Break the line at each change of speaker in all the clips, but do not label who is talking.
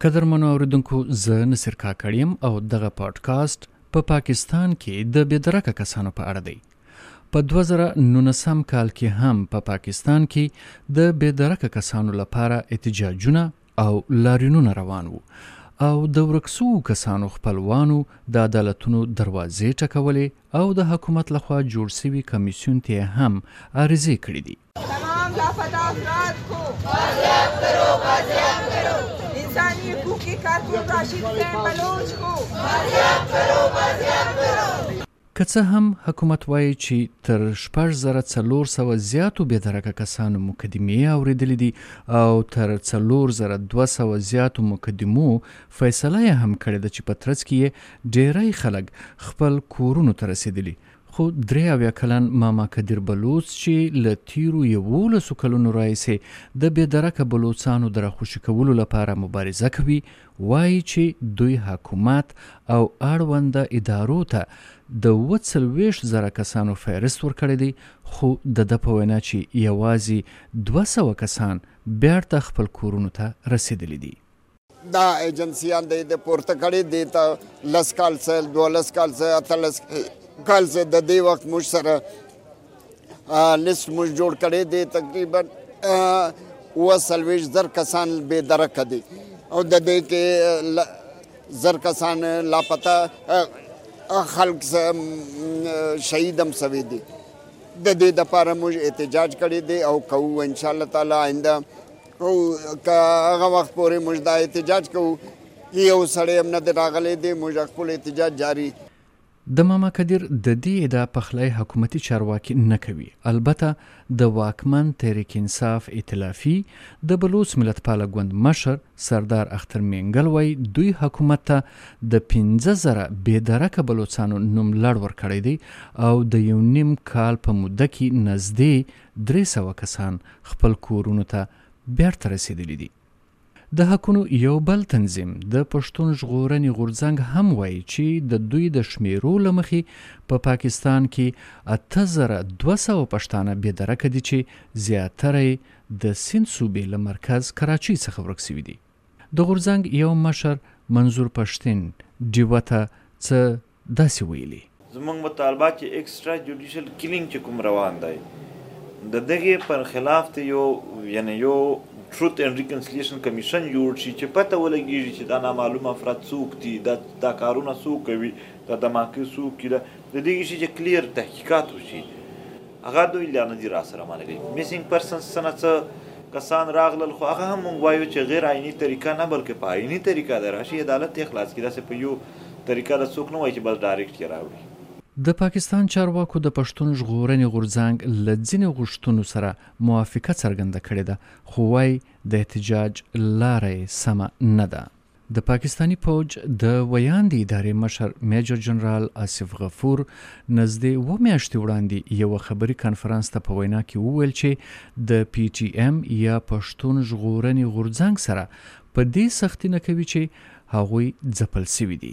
قدرمنو اوریدونکو زه نصیر کاکړ یم او دغه پاډکاسټ په پا پاکستان کې د بې درکه کسانو په اړه دی په 2019 کال کې هم په پا پاکستان کې د بې درکه کسانو لپاره احتجاجونه او لاریونونه روان وو او د ورکسو کسانو خپلوانو د عدالتونو دروازې ټکولې او د حکومت لخوا جوړ شوی کمیسیون ته هم عریضې کړې دي
تمام لاپتا افراد کو بازیاب کرو بازیاب کرو انسانی حقوق کے کارکن راشد خیم بلوچ کو بازیاب کرو بازیاب کرو
که څه هم حکومت وایي چې تر 6400 زیاتو بې درکه کسانو مقدمې اوریدلې دي او تر 4200 زیاتو مقدمو فیصله یې هم کړې ده چې په ترڅ کې یې ډیری خلک خپل کورونو ته رسیدلي خو درې اویا کلن ماما کدیر بلوڅ چې له تیرو یوولسو کلونو راهیسې د بې درکه بلوڅانو د راخوشي کولو لپاره مبارزه کوي، وايي چې دوی حکومت او اړونده ادارو ته د اووه څلوېښت زره کسانو فهرست ورکړی دی، خو د ده په وینا چې یوازې دوه سوه کسان بېرته خپل کورونو ته رسېدلي دي.
دا ایجنسیان د دې پورته کړي دي ته لس کال سه دولس کال سه اتلس کال سه د دې وخت موږ سره لیست موږ جوړ کړي دي تقریبا و سلویش زر کسان بې درک دي او د دې کې زر کسان لاپته خلک شهید هم سوي دي د دې د پاره موږ احتجاج کړي دي او کوو ان شاء الله تعالی آینده او که هغه وخت پورې موږ دا احتجاج کوو چې یو سړی هم نه دی راغلی دی موږ خپل احتجاج جاري
د ماما کدیر د دې ادعا پخلی حکومتي چارواکي نه کوي البته د واکمن تحریک انصاف ائتلافي د بلوڅ ملتپاله ګوند مشر سردار اختر مینګل وایي دوی حکومت ته د پنځه زره بې درکه بلوڅانو نوملړ ورکړی دی او د یو نیم کال په موده کې نزدې درې سوه کسان خپل کورونو ته بېرته رسېدلي دي. د حقونو یو بل تنظیم د پښتون ژغورنې غورځنګ هم وايي چې د دوی د شمېرو له مخې په پاکستان کې اته زره دوه سوه پښتانه بې درکه دي چې زیاتره یې د سیند صوبې له مرکز کراچۍ څخه ورک شوي دي. د غورځنګ یو مشر منظور پښتین ډیوه ته څه داسې ویلي.
زموږ مطالبه چې اېکسټرا جوډیشل کیلینګ چې کوم روان دی د دغې پر خلاف دې یو یعنې یو ټروت اینډ ریکنسلیشن کمیشن جوړ شي چې پته ولګیږي چې دا نامعلوم افراد څوک دي دا دا کارونه څوک کوي دا دماکې څوک دي د دې شي چې کلیر تحقیقات وشي. هغه دوی لا نه دي راسره منلي میسنګ پرسنس څه نه څه کسان راغلل خو هغه هم مونږ وایو چې غیر آئیني طریقه نه بلکې په آئیني طریقه د راشي عدالت یې خلاص کړي داسې په یو طریقه د څوک نه وایي چې بس ډایرکټ یې راوړي.
د پاکستان چارواکو د پښتون ژغورنې غورځنګ له ځینې غوښتنو سره موافقه څرګنده کړې ده خو وایي د احتجاج لاره یې سمه نه ده. د پاکستاني پوج د ویاندې ادارې مشر میجر جنرال آصف غفور نزدې و میاشتې وړاندې یو خبري کانفرنس ته په وینا کې وویل چې د پی ټی ایم یا پښتون ژغورنې غورځنګ سره په دې سختي نه کوي چې هغوی ځپل سوي دي.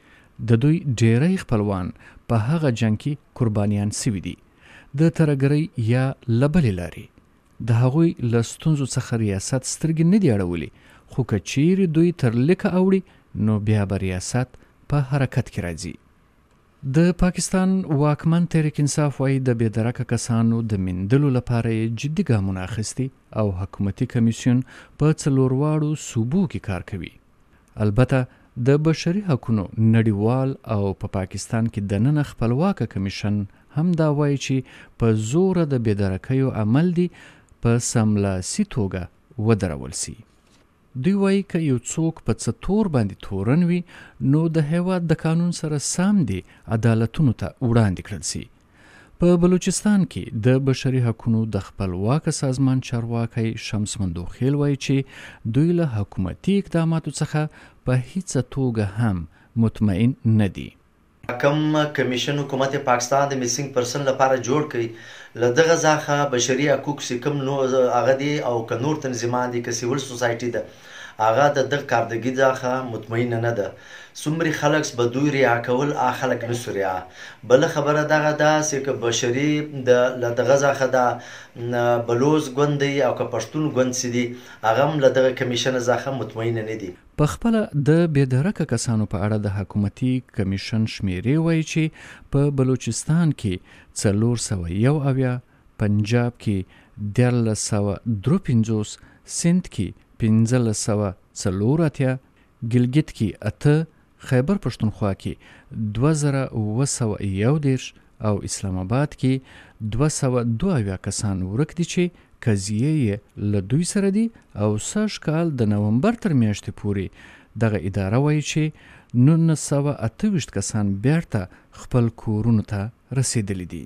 د دوی ډیری خپلوان په هغه جنګ کې قربانیان سوي دي. د ترهګرۍ یا له بلې لارې د هغوی له ستونزو څخه ریاست سترګې نه دي اړولي، خو که چیري دوی تر لیکه اوړي نو بیا به ریاست په حرکت کې راځي. د پاکستان واکمن تحریک انصاف وايي د بې درکه کسانو د میندلو لپاره یې جدي ګامونه اخیستي او حکومتي کمیسیون په څلورواړو صوبو کې کار کوي. البته د بشري حقونو نړیوال او په پاکستان کې دننه خپلواکه کمیشن هم دا وايي چې په زوره د بېدرکیو عمل دي په سملاسي توګه ودرول شي. دوی وايي که یو څوک په څه تور باندې تورن وي نو د هېواد د قانون سره سم دې عدالتونو ته وړاندې کړل شي. په بلوچستان کې د بشري حقونو د خپلواک سازمان چارواکی شمس مندوخېل وایي چې دوی له حکومتي اقداماتو څخه په هیڅ توګه هم مطمئن نه دي.
کوم کمیشن حکومت پاکستان د میسنګ پرسن لپاره جوړ کړ له دغه ځاخه بشري حقوق سي کوم نو هغه دي او که نور تنظیمان دي که سیول سوسایټي ده. هغه د دغ کاردګی ځاخه مطمئنه نه ده څومری خلکس به دوی رعا کول آ خلک نسو رعا بله خبره دغه ده سی که بشری د له دغه ځاخه دا بلوز ګوند دی او که پښتون ګوند سی دی هغه هم له دغه کمیشنه ځاخه مطمئنه نه دی.
په خپله د بی درکه کسانو په اړه د حکومتی کمیشن شمیری وایی چی په بلوچستان کی څلور سوه یو اویا، پنجاب کې دیارلس سوه درو پنځوس، سند کې پنځلس سوه څلور اتیا، ګلګت کې اته، خیبر پښتونخوا کې دوه زره اووه سوه یو دېرش او اسلام اباد کې دوه سوه دوه اویا کسان ورک دي چې قضیې یې له دوی سره دي او سږ کال د نومبر تر میاشتې پورې دغه اداره وایي چې نولس سوه اته ویشت کسان بېرته خپل کورونو ته رسېدلي دي.